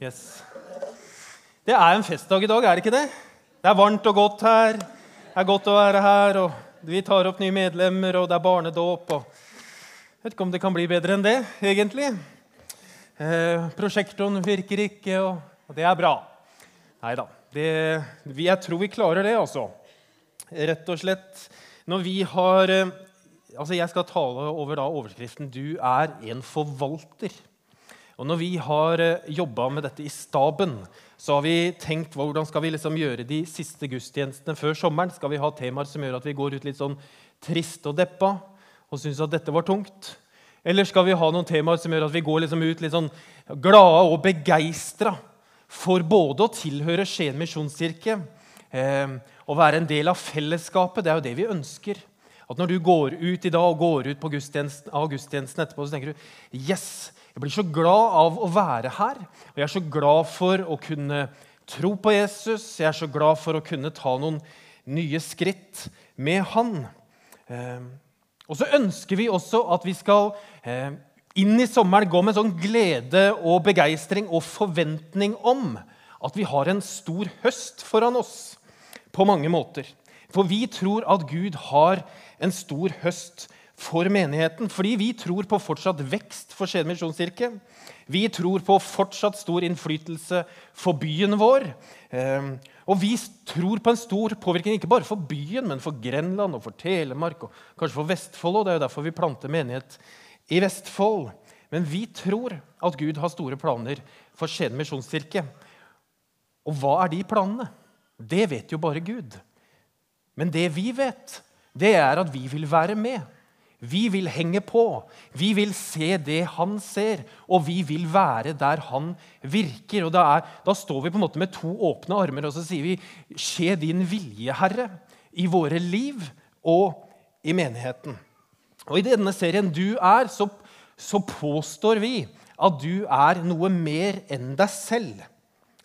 Yes. Det er en festdag i dag, er det ikke det? Det er varmt og godt her. Det er godt å være her, og vi tar opp nye medlemmer, og det er barnedåp. og Jeg vet ikke om det kan bli bedre enn det, egentlig. Eh, prosjektoren virker ikke, og, og det er bra. Nei da. Jeg tror vi klarer det, altså. Rett og slett. Når vi har eh, Altså, Jeg skal tale over da overskriften 'Du er en forvalter'. Og Når vi har eh, jobba med dette i staben, så har vi tenkt hvordan skal vi liksom gjøre de siste gudstjenestene før sommeren. Skal vi ha temaer som gjør at vi går ut litt sånn trist og deppa og syns at dette var tungt? Eller skal vi ha noen temaer som gjør at vi går liksom ut litt sånn glade og begeistra for både å tilhøre Skien misjonskirke eh, og være en del av fellesskapet? Det er jo det vi ønsker. At når du går ut i dag og går ut på gudstjenesten, av gudstjenesten etterpå, så tenker du yes, jeg blir så glad av å være her. Og jeg er så glad for å kunne tro på Jesus. Jeg er så glad for å kunne ta noen nye skritt med han. Eh, og så ønsker vi også at vi skal eh, inn i sommeren gå med sånn glede og begeistring og forventning om at vi har en stor høst foran oss på mange måter. For vi tror at Gud har en stor høst for menigheten. Fordi vi tror på fortsatt vekst for Skien misjonskirke. Vi tror på fortsatt stor innflytelse for byen vår. Ehm, og vi tror på en stor påvirkning ikke bare for byen, men for Grenland og for Telemark og kanskje for Vestfold. og Det er jo derfor vi planter menighet i Vestfold. Men vi tror at Gud har store planer for Skien misjonskirke. Og hva er de planene? Det vet jo bare Gud. Men det vi vet, det er at vi vil være med. Vi vil henge på. Vi vil se det han ser, og vi vil være der han virker. Og er, da, står vi på en måte med to åpne armer og så sier vi, 'Skje din vilje, Herre', i våre liv og i menigheten. Og I denne serien du er, så, så påstår vi at du er noe mer enn deg selv.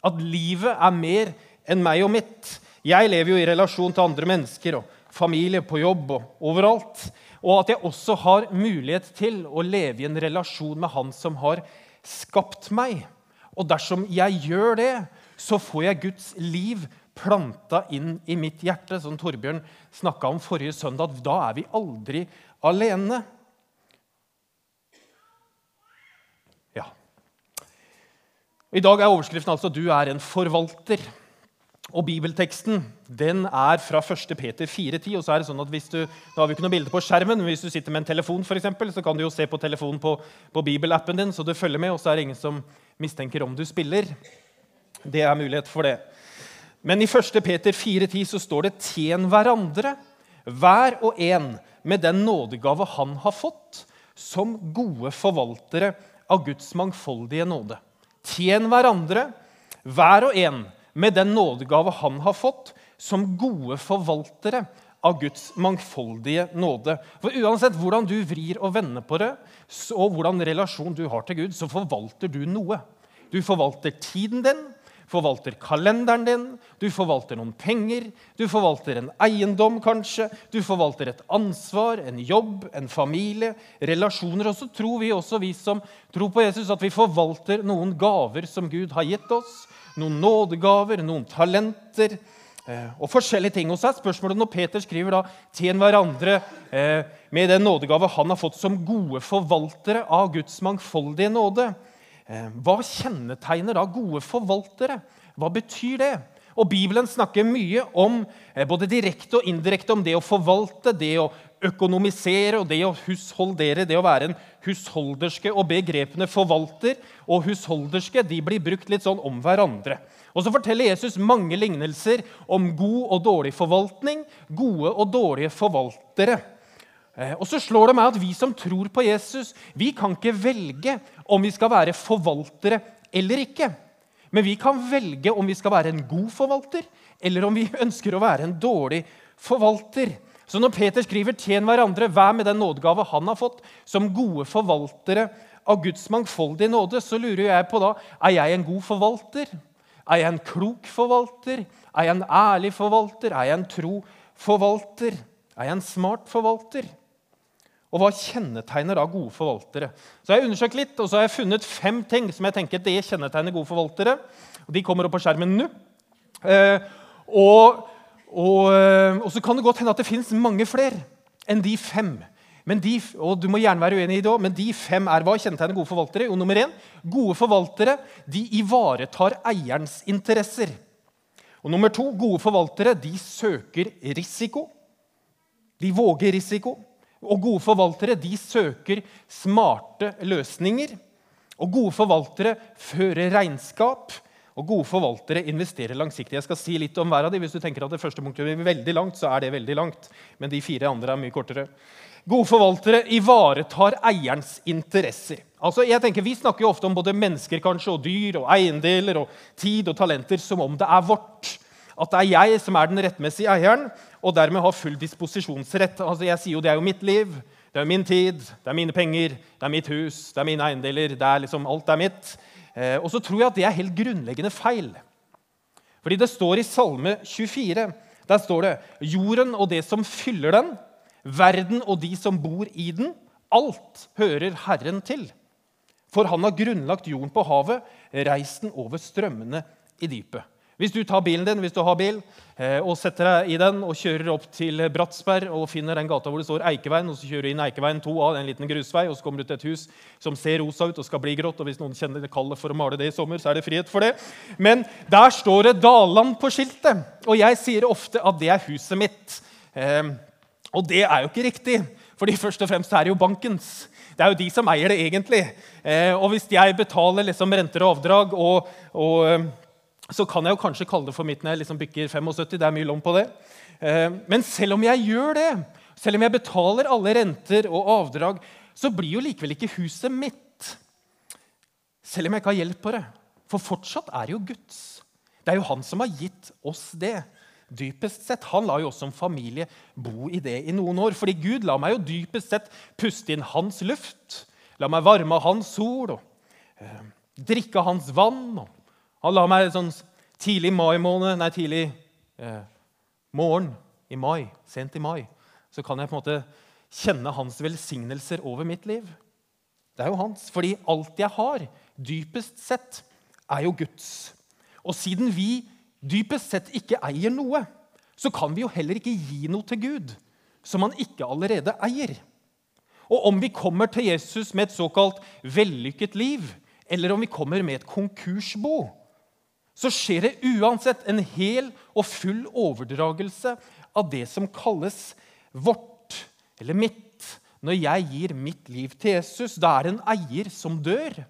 At livet er mer enn meg og mitt. Jeg lever jo i relasjon til andre mennesker og familie på jobb og overalt og at jeg også har mulighet til å leve i en relasjon med Han som har skapt meg. Og dersom jeg gjør det, så får jeg Guds liv planta inn i mitt hjerte, som Torbjørn snakka om forrige søndag. Da er vi aldri alene. Ja. I dag er overskriften altså 'Du er en forvalter'. Og Bibelteksten den er fra 1. Peter 4,10. og så er det sånn at hvis du, Nå har vi ikke noe bilde på skjermen, men hvis du sitter med en telefon, for eksempel, så kan du jo se på telefonen på, på bibelappen din, så du følger med, og så er det ingen som mistenker om du spiller. Det er mulighet for det. Men i 1. Peter 4,10 så står det 'tjen hverandre, hver og en med den nådegave han har fått', som gode forvaltere av Guds mangfoldige nåde. Tjen hverandre, hver og en med den nådegave han har fått, som gode forvaltere av Guds mangfoldige nåde. For Uansett hvordan du vrir og vender på det, og hvordan relasjon du har til Gud, så forvalter du noe. Du forvalter tiden din, forvalter kalenderen din, du forvalter noen penger, du forvalter en eiendom, kanskje, du forvalter et ansvar, en jobb, en familie, relasjoner. Og så tror vi også, vi som tror på Jesus, at vi forvalter noen gaver som Gud har gitt oss noen nådegaver, noen talenter eh, og forskjellige ting. Og så er spørsmålet når Peter skriver da, 'tjen hverandre eh, med den nådegave han har fått som gode forvaltere av Guds mangfoldige nåde'. Eh, hva kjennetegner da gode forvaltere? Hva betyr det? Og Bibelen snakker mye om både direkte og indirekte om det å forvalte, det å økonomisere og det å husholdere, det å være en husholderske. Og begrepene forvalter og husholderske de blir brukt litt sånn om hverandre. Og Så forteller Jesus mange lignelser om god og dårlig forvaltning, gode og dårlige forvaltere. Eh, og så slår det meg at Vi som tror på Jesus, vi kan ikke velge om vi skal være forvaltere eller ikke. Men vi kan velge om vi skal være en god forvalter, eller om vi ønsker å være en dårlig forvalter. Så når Peter skriver 'tjen hverandre, vær med den nådegave han har fått', som gode forvaltere av Guds mangfoldige nåde, så lurer jeg på da er jeg en god forvalter. Er jeg en klok forvalter? Er jeg en ærlig forvalter? Er jeg en tro forvalter? Er jeg en smart forvalter? Og hva kjennetegner da gode forvaltere? Så jeg har undersøkt litt, og så har jeg funnet fem ting som jeg tenker det kjennetegner gode forvaltere. Og De kommer opp på skjermen nå. Eh, og, og, eh, og, så kan det godt hende at det fins mange flere enn de fem. De, og du må gjerne være uenig i det også, men de fem er hva kjennetegner gode forvaltere? Jo, nummer én, Gode forvaltere de ivaretar eierens interesser. Og nummer to, Gode forvaltere de søker risiko. De våger risiko. Og gode forvaltere de søker smarte løsninger. Og gode forvaltere fører regnskap. Og gode forvaltere investerer langsiktig. Jeg skal si litt om hver av de. Hvis du tenker at det første punktet blir veldig langt, så er det veldig langt. Men de fire andre er mye kortere. Gode forvaltere ivaretar eierens interesser. Altså, jeg tenker, Vi snakker jo ofte om både mennesker kanskje, og dyr og eiendeler og tid og talenter som om det er vårt. At det er jeg som er den rettmessige eieren, og dermed har full disposisjonsrett. Altså, jeg sier jo det er jo mitt liv, det er min tid, det er mine penger, det er mitt hus, det er mine eiendeler. det er liksom, Alt er mitt. Eh, og så tror jeg at det er helt grunnleggende feil. Fordi det står i Salme 24 der står det jorden og det som fyller den, verden og de som bor i den, alt hører Herren til. For han har grunnlagt jorden på havet, reist den over strømmene i dypet. Hvis du tar bilen din hvis du har bil, eh, og setter deg i den og kjører opp til Bratsberg og finner den gata hvor det står Eikeveien, og så kjører du inn Eikeveien 2A, en liten grusvei, og så kommer du til et hus som ser rosa ut og skal bli grått, og hvis noen kjenner det kallet for å male det i sommer, så er det frihet for det. Men der står det Daland på skiltet, og jeg sier ofte at det er huset mitt. Eh, og det er jo ikke riktig, fordi først og fremst er det jo bankens. Det er jo de som eier det egentlig. Eh, og hvis jeg betaler liksom renter og avdrag og, og så kan jeg jo kanskje kalle det for mitt når jeg liksom bykker 75. Det er mye lom på det. Eh, men selv om jeg gjør det, selv om jeg betaler alle renter og avdrag, så blir jo likevel ikke huset mitt. Selv om jeg ikke har hjelp på det. For fortsatt er det jo Guds. Det er jo han som har gitt oss det. Dypest sett, Han la jo oss som familie bo i det i noen år. Fordi Gud la meg jo dypest sett puste inn hans luft. La meg varme hans sol og eh, drikke hans vann. og han la meg sånn tidlig mai måned, nei, tidlig eh, morgen i mai, sent i mai, så kan jeg på en måte kjenne hans velsignelser over mitt liv. Det er jo hans. Fordi alt jeg har, dypest sett, er jo Guds. Og siden vi dypest sett ikke eier noe, så kan vi jo heller ikke gi noe til Gud som han ikke allerede eier. Og om vi kommer til Jesus med et såkalt vellykket liv, eller om vi kommer med et konkursbo, så skjer det uansett en hel og full overdragelse av det som kalles vårt eller mitt. Når jeg gir mitt liv til Jesus, da er det en eier som dør,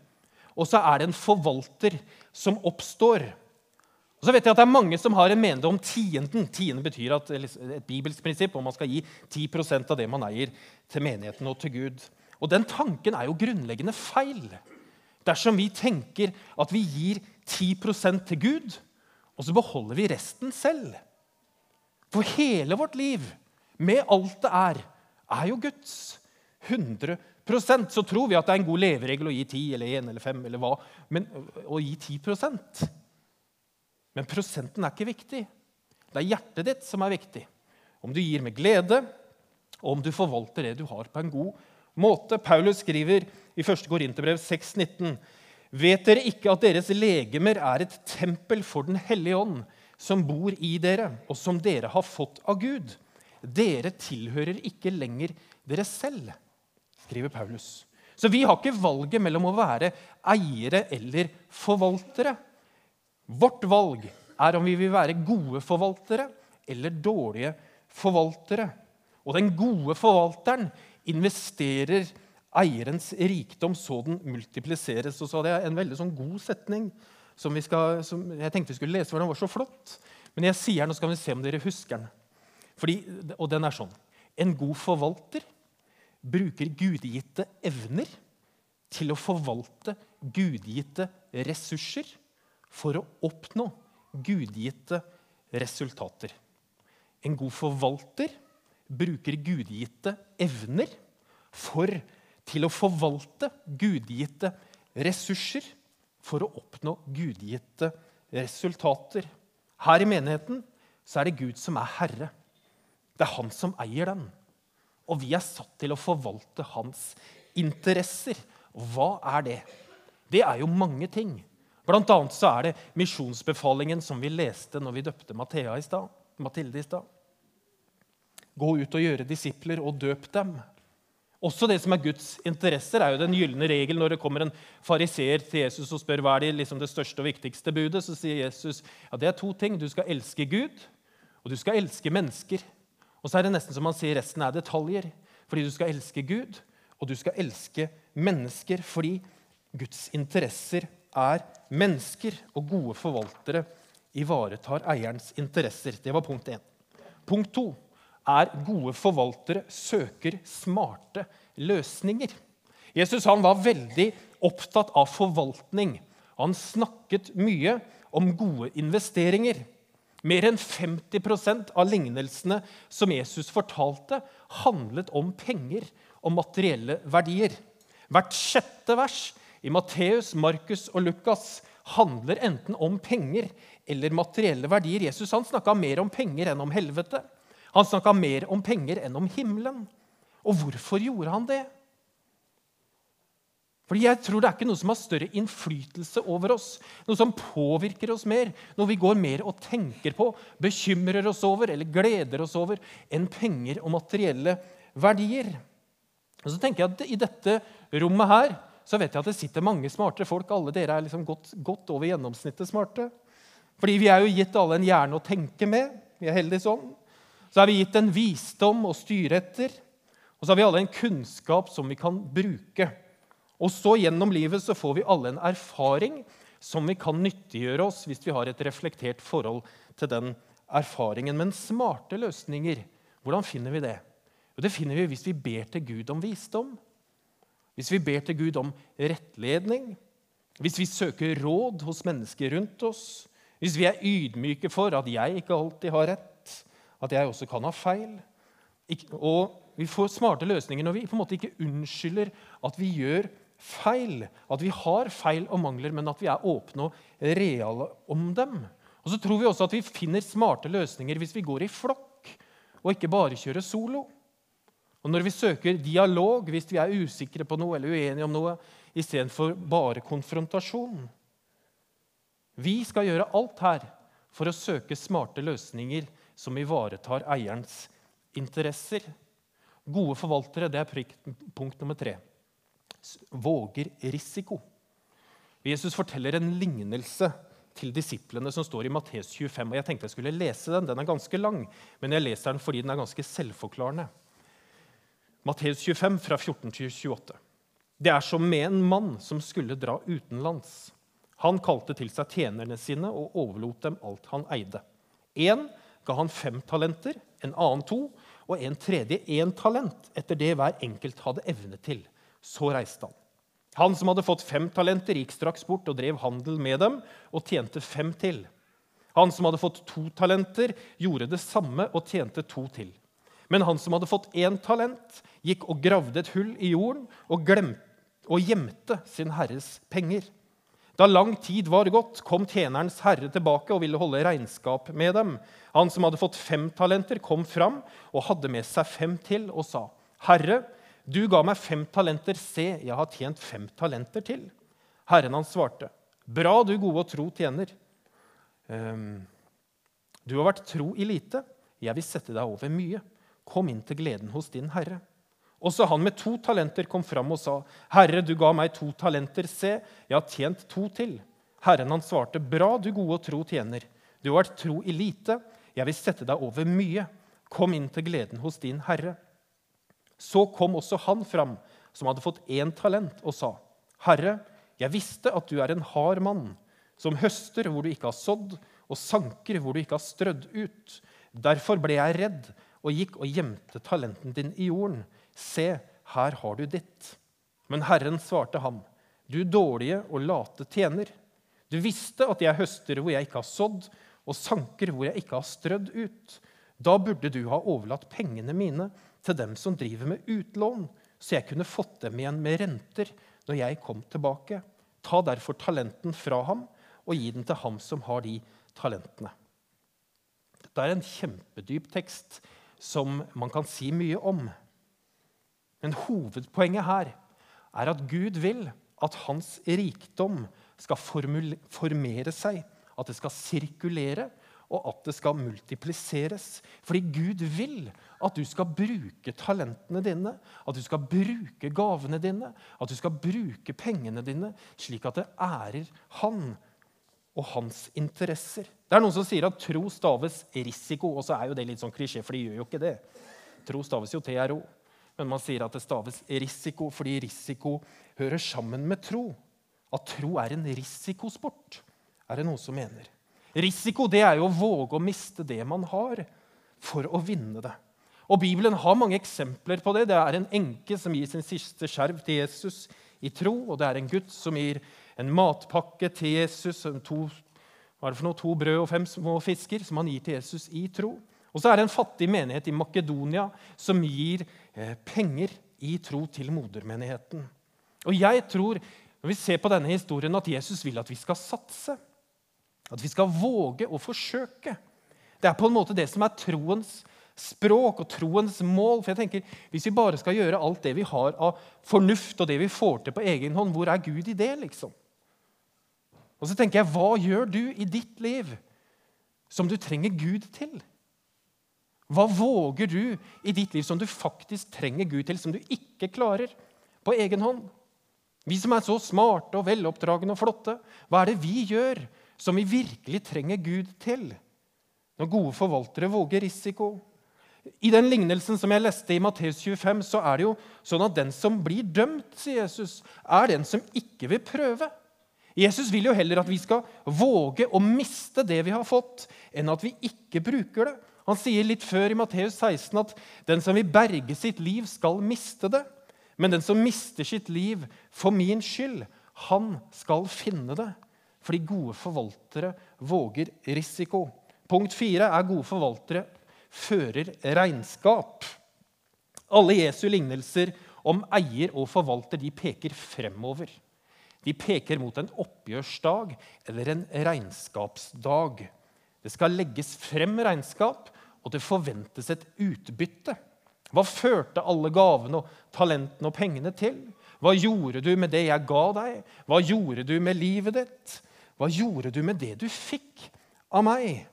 og så er det en forvalter som oppstår. Og så vet jeg at Det er mange som har en mening om tienden. Tiende betyr at, et bibelsk prinsipp om man skal gi 10% av det man eier, til menigheten og til Gud. Og Den tanken er jo grunnleggende feil. Dersom vi tenker at vi gir 10 til Gud, og så beholder vi resten selv. For hele vårt liv, med alt det er, er jo Guds. 100% Så tror vi at det er en god leveregel å gi 10 eller 1 eller 5 eller hva, men å gi 10% Men prosenten er ikke viktig. Det er hjertet ditt som er viktig. Om du gir med glede, og om du forvalter det du har, på en god måte. Paulus skriver i 1. Korinterbrev 6,19.: Vet dere ikke at deres legemer er et tempel for Den hellige ånd, som bor i dere, og som dere har fått av Gud? Dere tilhører ikke lenger dere selv, skriver Paulus. Så vi har ikke valget mellom å være eiere eller forvaltere. Vårt valg er om vi vil være gode forvaltere eller dårlige forvaltere. Og den gode forvalteren investerer eierens rikdom så den multipliseres. Og så hadde jeg en veldig sånn god setning som, skal, som, jeg tenkte vi skulle lese, for den var så flott. Men jeg sier den, og så kan vi se om dere husker den. Fordi, og den er sånn En god forvalter bruker gudgitte evner til å forvalte gudgitte ressurser for å oppnå gudgitte resultater. En god forvalter bruker gudgitte evner for å til å forvalte gudgitte ressurser for å oppnå gudgitte resultater. Her i menigheten så er det Gud som er herre. Det er han som eier den. Og vi er satt til å forvalte hans interesser. Hva er det? Det er jo mange ting. Blant annet så er det misjonsbefalingen som vi leste når vi døpte Mathea i stad. Mathilde i stad. Gå ut og gjøre disipler og døp dem. Også det som er Guds interesser, er jo den gylne regel. Når det kommer en fariseer til Jesus og spør hva er det, liksom det største og viktigste budet, så sier Jesus ja, det er to ting. Du skal elske Gud, og du skal elske mennesker. Og så er det nesten som han sier resten er detaljer. Fordi du skal elske Gud, og du skal elske mennesker. Fordi Guds interesser er mennesker, og gode forvaltere ivaretar eierens interesser. Det var punkt én. Punkt to er gode forvaltere søker smarte løsninger. Jesus han var veldig opptatt av forvaltning. Han snakket mye om gode investeringer. Mer enn 50% av lignelsene som Jesus fortalte, handlet om penger og materielle verdier. Hvert sjette vers i Matteus, Markus og Lukas handler enten om penger eller materielle verdier. Jesus han snakka mer om penger enn om helvete. Han snakka mer om penger enn om himmelen. Og hvorfor gjorde han det? Fordi jeg tror Det er ikke noe som har større innflytelse over oss, noe som påvirker oss mer, noe vi går mer og tenker på, bekymrer oss over eller gleder oss over, enn penger og materielle verdier. Og så tenker jeg at I dette rommet her så vet jeg at det sitter mange smarte folk. Alle dere er liksom godt, godt over gjennomsnittet smarte. Fordi vi er jo gitt alle en hjerne å tenke med. Vi er heldige sånn. Så er vi gitt en visdom å styre etter. Og så har vi alle en kunnskap som vi kan bruke. Og så gjennom livet så får vi alle en erfaring som vi kan nyttiggjøre oss hvis vi har et reflektert forhold til den erfaringen. Men smarte løsninger, hvordan finner vi det? Jo, det finner vi hvis vi ber til Gud om visdom. Hvis vi ber til Gud om rettledning. Hvis vi søker råd hos mennesker rundt oss. Hvis vi er ydmyke for at jeg ikke alltid har rett at jeg også kan ha feil. Og vi får smarte løsninger når vi på en måte ikke unnskylder at vi gjør feil. At vi har feil og mangler, men at vi er åpne og reale om dem. Og så tror vi også at vi finner smarte løsninger hvis vi går i flokk og ikke bare kjører solo. Og når vi søker dialog hvis vi er usikre på noe eller uenige om noe, istedenfor bare konfrontasjon. Vi skal gjøre alt her for å søke smarte løsninger som ivaretar eierens interesser. Gode forvaltere det er punkt nummer tre. Våger risiko. Jesus forteller en lignelse til disiplene som står i Matteus 25. og Jeg tenkte jeg skulle lese den. Den er ganske lang, men jeg leser den fordi den er ganske selvforklarende. Matteus 25, fra 14 til 28. Det er som med en mann som skulle dra utenlands. Han kalte til seg tjenerne sine og overlot dem alt han eide. En ga han fem talenter, en annen to og en tredje én talent, etter det hver enkelt hadde evne til. Så reiste han. Han som hadde fått fem talenter, gikk straks bort og drev handel med dem og tjente fem til. Han som hadde fått to talenter, gjorde det samme og tjente to til. Men han som hadde fått én talent, gikk og gravde et hull i jorden og, glemte, og gjemte sin herres penger. Da lang tid var gått, kom tjenerens herre tilbake og ville holde regnskap med dem. Han som hadde fått fem talenter, kom fram og hadde med seg fem til og sa, 'Herre, du ga meg fem talenter. Se, jeg har tjent fem talenter til.' Herren hans svarte, 'Bra, du gode og tro tjener.' Um, 'Du har vært tro i lite. Jeg vil sette deg over mye. Kom inn til gleden hos din herre.' Også han med to talenter kom fram og sa, 'Herre, du ga meg to talenter. Se, jeg har tjent to til.' Herren han svarte, 'Bra, du gode og tro tjener. Du har vært tro i lite. Jeg vil sette deg over mye. Kom inn til gleden hos din herre.' Så kom også han fram, som hadde fått én talent, og sa, 'Herre, jeg visste at du er en hard mann, som høster hvor du ikke har sådd, og sanker hvor du ikke har strødd ut.' Derfor ble jeg redd og gikk og gjemte talenten din i jorden. Se, her har du ditt. Men Herren svarte ham, du dårlige og late tjener. Du visste at jeg høster hvor jeg ikke har sådd, og sanker hvor jeg ikke har strødd ut. Da burde du ha overlatt pengene mine til dem som driver med utlån, så jeg kunne fått dem igjen med renter når jeg kom tilbake. Ta derfor talenten fra ham og gi den til ham som har de talentene. Dette er en kjempedyp tekst som man kan si mye om. Men hovedpoenget her er at Gud vil at hans rikdom skal formere seg, at det skal sirkulere, og at det skal multipliseres. Fordi Gud vil at du skal bruke talentene dine, at du skal bruke gavene dine, at du skal bruke pengene dine, slik at det ærer Han og hans interesser. Det er Noen som sier at tro staves risiko, og så er jo det litt sånn klisjé, for de gjør jo ikke det. Tro staves jo TRO, men man sier at det staves risiko fordi risiko hører sammen med tro. At tro er en risikosport, er det noen som mener. Risiko det er jo å våge å miste det man har, for å vinne det. Og Bibelen har mange eksempler på det. Det er en enke som gir sin siste skjerv til Jesus i tro, og det er en gutt som gir en matpakke til Jesus, to, noe, to brød og fem små fisker, som han gir til Jesus i tro. Og så er det en fattig menighet i Makedonia som gir eh, penger i tro til modermenigheten. Og jeg tror, når vi ser på denne historien, at Jesus vil at vi skal satse. At vi skal våge å forsøke. Det er på en måte det som er troens språk og troens mål. For jeg tenker, Hvis vi bare skal gjøre alt det vi har av fornuft, og det vi får til på egen hånd, hvor er Gud i det? liksom? Og så tenker jeg, Hva gjør du i ditt liv som du trenger Gud til? Hva våger du i ditt liv som du faktisk trenger Gud til, som du ikke klarer på egen hånd? Vi som er så smarte og veloppdragne og flotte, hva er det vi gjør som vi virkelig trenger Gud til. Når gode forvaltere våger risiko. I den lignelsen som jeg leste i Matteus 25, så er det jo sånn at den som blir dømt, sier Jesus, er den som ikke vil prøve. Jesus vil jo heller at vi skal våge å miste det vi har fått, enn at vi ikke bruker det. Han sier litt før i Matteus 16 at den som vil berge sitt liv, skal miste det. Men den som mister sitt liv for min skyld, han skal finne det fordi gode forvaltere våger risiko. Punkt fire er gode forvaltere fører regnskap. Alle Jesu lignelser om eier og forvalter de peker fremover. De peker mot en oppgjørsdag eller en regnskapsdag. Det skal legges frem regnskap, og det forventes et utbytte. Hva førte alle gavene, og talentene og pengene til? Hva gjorde du med det jeg ga deg? Hva gjorde du med livet ditt? Hva gjorde du med det du fikk av meg?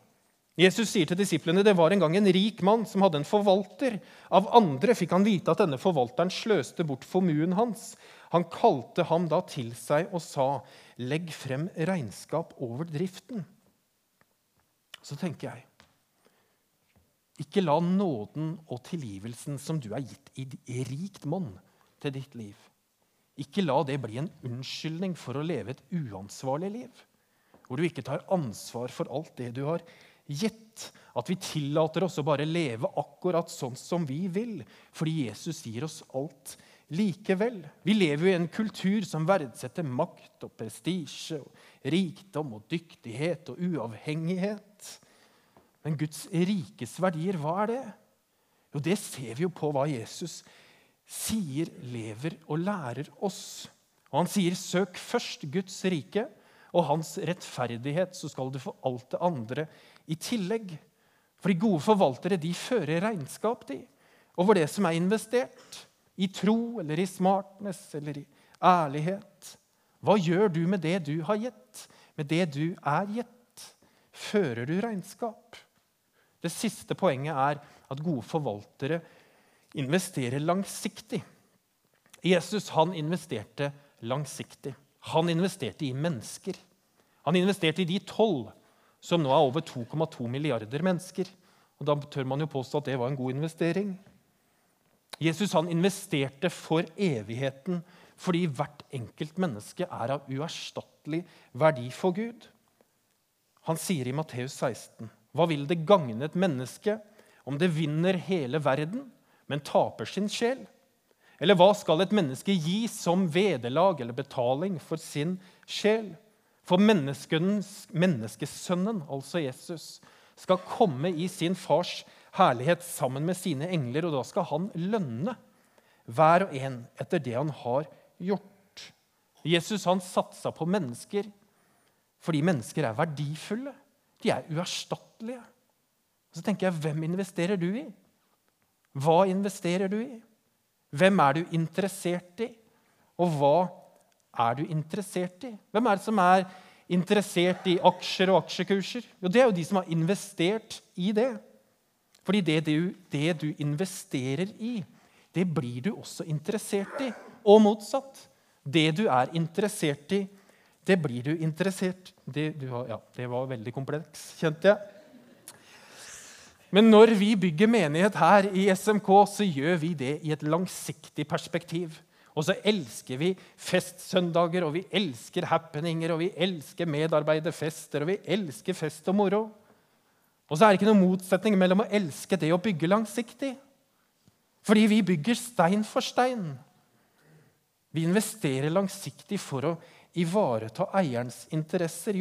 Jesus sier til disiplene det var en gang en rik mann som hadde en forvalter. Av andre fikk han vite at denne forvalteren sløste bort formuen hans. Han kalte ham da til seg og sa, 'Legg frem regnskap over driften.' Så tenker jeg ikke la nåden og tilgivelsen som du er gitt i rikt monn til ditt liv, ikke la det bli en unnskyldning for å leve et uansvarlig liv hvor du ikke tar ansvar for alt det du har gitt. At vi tillater oss å bare leve akkurat sånn som vi vil, fordi Jesus gir oss alt likevel. Vi lever jo i en kultur som verdsetter makt og prestisje, rikdom og dyktighet og uavhengighet. Men Guds rikes verdier, hva er det? Jo, det ser vi jo på hva Jesus sier, lever og lærer oss. Og Han sier, 'Søk først Guds rike' og hans rettferdighet, så skal du få alt det andre i tillegg. For de gode forvaltere de fører regnskap de, over det som er investert. I tro eller i smartness eller i ærlighet. Hva gjør du med det du har gitt, med det du er gitt? Fører du regnskap? Det siste poenget er at gode forvaltere investerer langsiktig. Jesus han investerte langsiktig. Han investerte i mennesker. Han investerte i de tolv, som nå er over 2,2 milliarder mennesker. Og Da tør man jo påstå at det var en god investering. Jesus han investerte for evigheten fordi hvert enkelt menneske er av uerstattelig verdi for Gud. Han sier i Matteus 16.: Hva vil det gagne et menneske om det vinner hele verden, men taper sin sjel? Eller hva skal et menneske gi som vederlag eller betaling for sin sjel? For menneskesønnen, altså Jesus, skal komme i sin fars herlighet sammen med sine engler, og da skal han lønne hver og en etter det han har gjort. Jesus han satsa på mennesker fordi mennesker er verdifulle. De er uerstattelige. Så tenker jeg, Hvem investerer du i? Hva investerer du i? Hvem er du interessert i? Og hva er du interessert i? Hvem er det som er interessert i aksjer og aksjekurser? Jo, det er jo de som har investert i det. Fordi det du, det du investerer i, det blir du også interessert i. Og motsatt. Det du er interessert i, det blir du interessert det, du har, ja, det var veldig kompleks, kjente jeg. Men når vi bygger menighet her i SMK, så gjør vi det i et langsiktig perspektiv. Og så elsker vi festsøndager, og vi elsker happeninger, og vi elsker medarbeiderfester, og vi elsker fest og moro. Og så er det ikke noen motsetning mellom å elske det og bygge langsiktig. Fordi vi bygger stein for stein. Vi investerer langsiktig for å ivareta eierens interesser.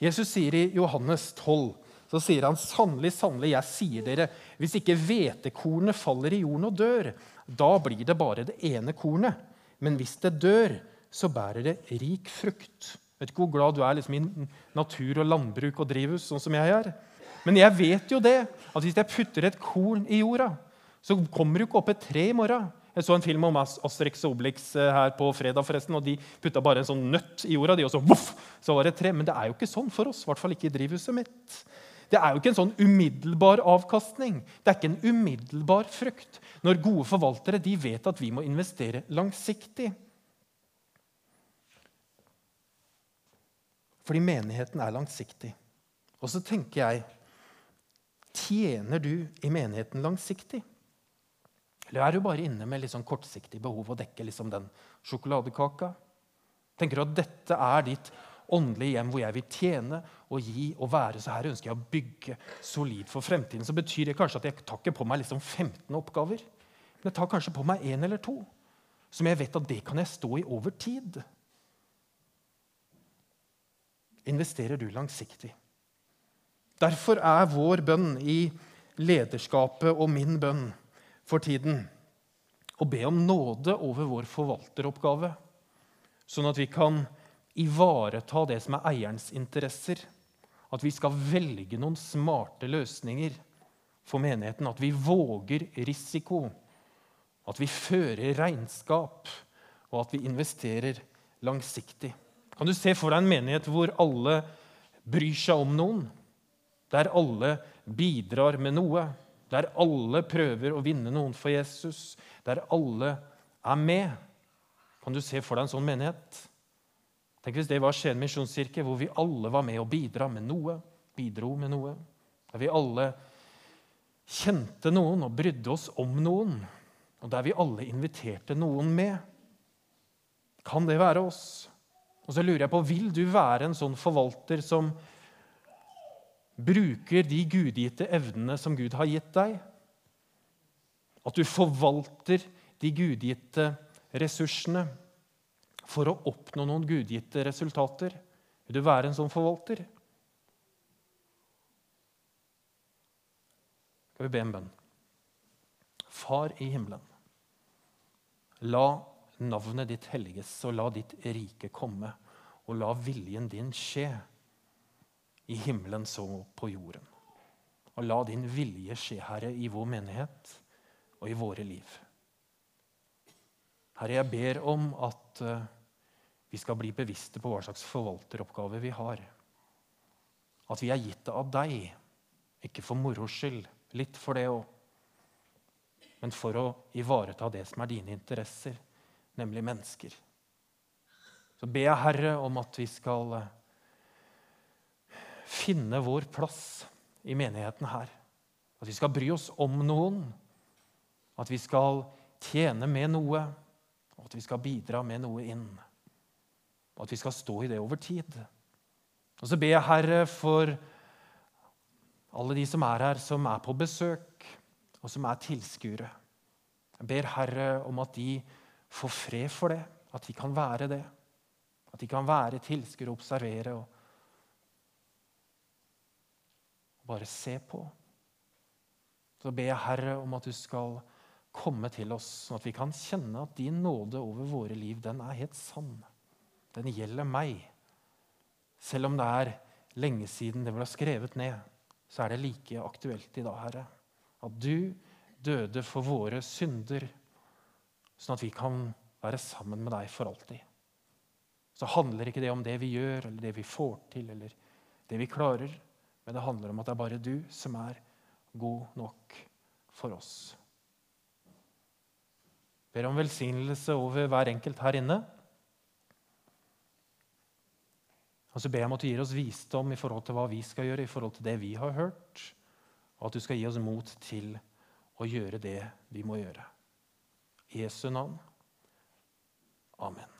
Jesus sier i Johannes 12 så sier han sannelig, sannelig, jeg sier dere, hvis ikke hvetekornet faller i jorden og dør, da blir det bare det ene kornet. Men hvis det dør, så bærer det rik frukt. Vet ikke hvor glad du er liksom, i natur og landbruk og drivhus, sånn som jeg er. Men jeg vet jo det, at hvis jeg putter et korn i jorda, så kommer det ikke opp et tre i morgen. Jeg så en film om Asterix og Obelix eh, her på fredag, forresten, og de putta bare en sånn nøtt i jorda, de, og så, voff, så var det tre. Men det er jo ikke sånn for oss, i hvert fall ikke i drivhuset mitt. Det er jo ikke en sånn umiddelbar avkastning. Det er ikke en umiddelbar frukt. Når gode forvaltere de vet at vi må investere langsiktig. Fordi menigheten er langsiktig. Og så tenker jeg Tjener du i menigheten langsiktig? Eller er du bare inne med litt sånn kortsiktig behov å dekke liksom den sjokoladekaka? Tenker du at dette er ditt åndelige hjem hvor jeg vil tjene og gi og være? Så her ønsker jeg å bygge solid for fremtiden. Så betyr det kanskje at jeg tar ikke på meg liksom 15 oppgaver. Men jeg tar kanskje på meg én eller to, som jeg vet at det kan jeg stå i over tid. Investerer du langsiktig? Derfor er vår bønn i lederskapet og min bønn for tiden og be om nåde over vår forvalteroppgave, sånn at vi kan ivareta det som er eierens interesser. At vi skal velge noen smarte løsninger for menigheten. At vi våger risiko. At vi fører regnskap, og at vi investerer langsiktig. Kan du se for deg en menighet hvor alle bryr seg om noen? Der alle bidrar med noe? Der alle prøver å vinne noen for Jesus, der alle er med. Kan du se for deg en sånn menighet? Tenk hvis det var Skien misjonskirke, hvor vi alle var med og bidra med noe. Bidro med noe. Der vi alle kjente noen og brydde oss om noen. Og der vi alle inviterte noen med. Kan det være oss? Og så lurer jeg på, Vil du være en sånn forvalter som bruker de gudgitte evnene som Gud har gitt deg. At du forvalter de gudgitte ressursene for å oppnå noen gudgitte resultater. Vil du være en sånn forvalter? Skal vi be en bønn? Far i himmelen. La navnet ditt helliges, og la ditt rike komme, og la viljen din skje i himmelen så på jorden. Og la din vilje skje, Herre, i vår menighet og i våre liv. Herre, jeg ber om at uh, vi skal bli bevisste på hva slags forvalteroppgave vi har. At vi er gitt av deg, ikke for moro skyld, litt for det òg, men for å ivareta det som er dine interesser, nemlig mennesker. Så ber jeg, Herre, om at vi skal uh, finne vår plass i menigheten her. At vi skal bry oss om noen. At vi skal tjene med noe. Og at vi skal bidra med noe inn. Og at vi skal stå i det over tid. Og så ber jeg, Herre, for alle de som er her, som er på besøk, og som er tilskuere. Jeg ber, Herre, om at de får fred for det, at de kan være det. At de kan være tilskuere og observere og bare se på. Så ber jeg, Herre, om at du skal komme til oss, sånn at vi kan kjenne at din nåde over våre liv, den er helt sann. Den gjelder meg. Selv om det er lenge siden det ble skrevet ned, så er det like aktuelt i dag, Herre. At du døde for våre synder. sånn at vi kan være sammen med deg for alltid. Så handler ikke det om det vi gjør, eller det vi får til, eller det vi klarer, men det handler om at det er bare du som er god nok for oss. Jeg ber om velsignelse over hver enkelt her inne. Og så ber jeg om at du gir oss visdom i forhold til hva vi skal gjøre, i forhold til det vi har hørt, og at du skal gi oss mot til å gjøre det vi må gjøre. I Jesu navn. Amen.